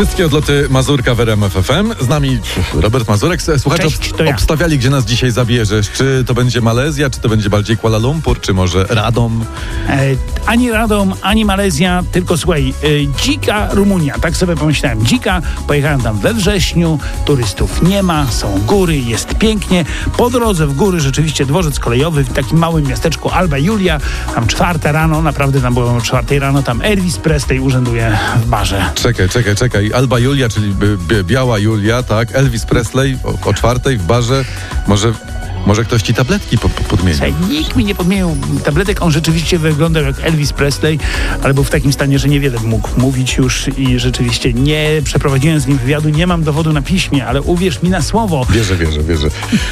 Wszystkie odloty Mazurka w RMF FM. Z nami Robert Mazurek. Słuchacze Cześć, ja. obstawiali, gdzie nas dzisiaj zabierzesz. Czy to będzie Malezja, czy to będzie bardziej Kuala Lumpur, czy może Radom? E, ani Radom, ani Malezja, tylko słuchaj, e, dzika Rumunia, tak sobie pomyślałem. Dzika, pojechałem tam we wrześniu, turystów nie ma, są góry, jest pięknie. Po drodze w góry rzeczywiście dworzec kolejowy w takim małym miasteczku Alba Julia, tam czwarta rano, naprawdę tam było o czwartej rano, tam Elvis Presley urzęduje w barze. Czekaj, czekaj, czekaj. Alba Julia, czyli bi- bi- biała Julia, tak? Elvis Presley o, o czwartej w barze. Może, może ktoś ci tabletki po, po, podmienił? Słuchaj, nikt mi nie podmienił tabletek. On rzeczywiście wyglądał jak Elvis Presley, ale był w takim stanie, że niewiele mógł mówić już i rzeczywiście nie przeprowadziłem z nim wywiadu. Nie mam dowodu na piśmie, ale uwierz mi na słowo. Wierzę, wierzę, wierzę.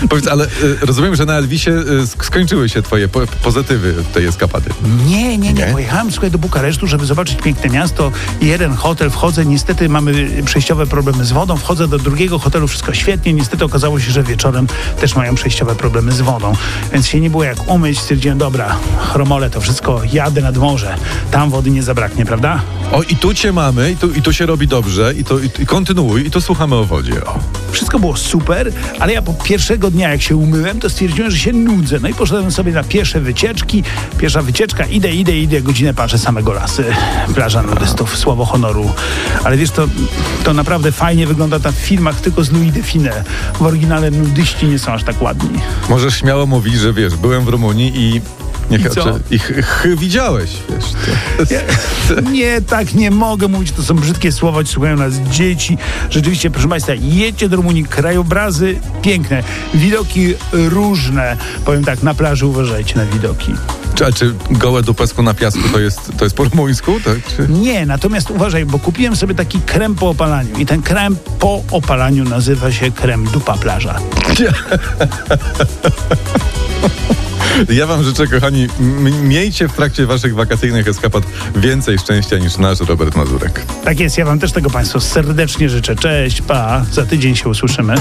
Powiedz, ale y, rozumiem, że na Elvisie y, sk- skończyły się twoje po, pozytywy tej eskapady. Nie, nie, nie. Nie? Pojechałem słuchaj, do Bukaresztu, żeby zobaczyć piękne miasto. Jeden hotel, wchodzę, niestety mamy przejściowe problemy z wodą. Wchodzę do drugiego hotelu, wszystko świetnie. Niestety okazało się, że wieczorem też mają przejściowe problemy z wodą. Więc się nie było jak umyć. Stwierdziłem, dobra, chromole to wszystko, jadę nad morze. Tam wody nie zabraknie, prawda? O, i tu cię mamy, i tu, i tu się robi dobrze, i, to, i, i kontynuuj, i tu słuchamy o wodzie. O. Wszystko było super, ale ja po pierwszego dnia, jak się umyłem, to stwierdziłem, że się nudzę. No i poszedłem sobie na pierwsze wycieczki. Pierwsza wycieczka, idę, idę, idę, godzinę patrzę samego lasy. Plaża nudystów, słowo honoru. Ale wiesz, to, to naprawdę fajnie wygląda tam w filmach, tylko z Louis Define. W oryginale nudyści nie są aż tak ładni. Możesz śmiało mówić, że wiesz, byłem w Rumunii i... Nie, I co? czy- I ch, ch, widziałeś, wiesz. To, Nie, tak nie mogę mówić, to są brzydkie słowa, słuchają nas dzieci. Rzeczywiście, proszę Państwa, jedźcie do Rumunii, krajobrazy piękne, widoki różne. Powiem tak, na plaży uważajcie na widoki. czy, a czy gołe dupesku na piasku to jest, to jest po rumuńsku, tak? Czy... Nie, natomiast uważaj, bo kupiłem sobie taki krem po opalaniu i ten krem po opalaniu nazywa się krem dupa plaża. Ja wam życzę, kochani, miejcie w trakcie waszych wakacyjnych eskapad więcej szczęścia niż nasz Robert Mazurek. Tak jest, ja wam też tego Państwu serdecznie życzę. Cześć, pa, za tydzień się usłyszymy.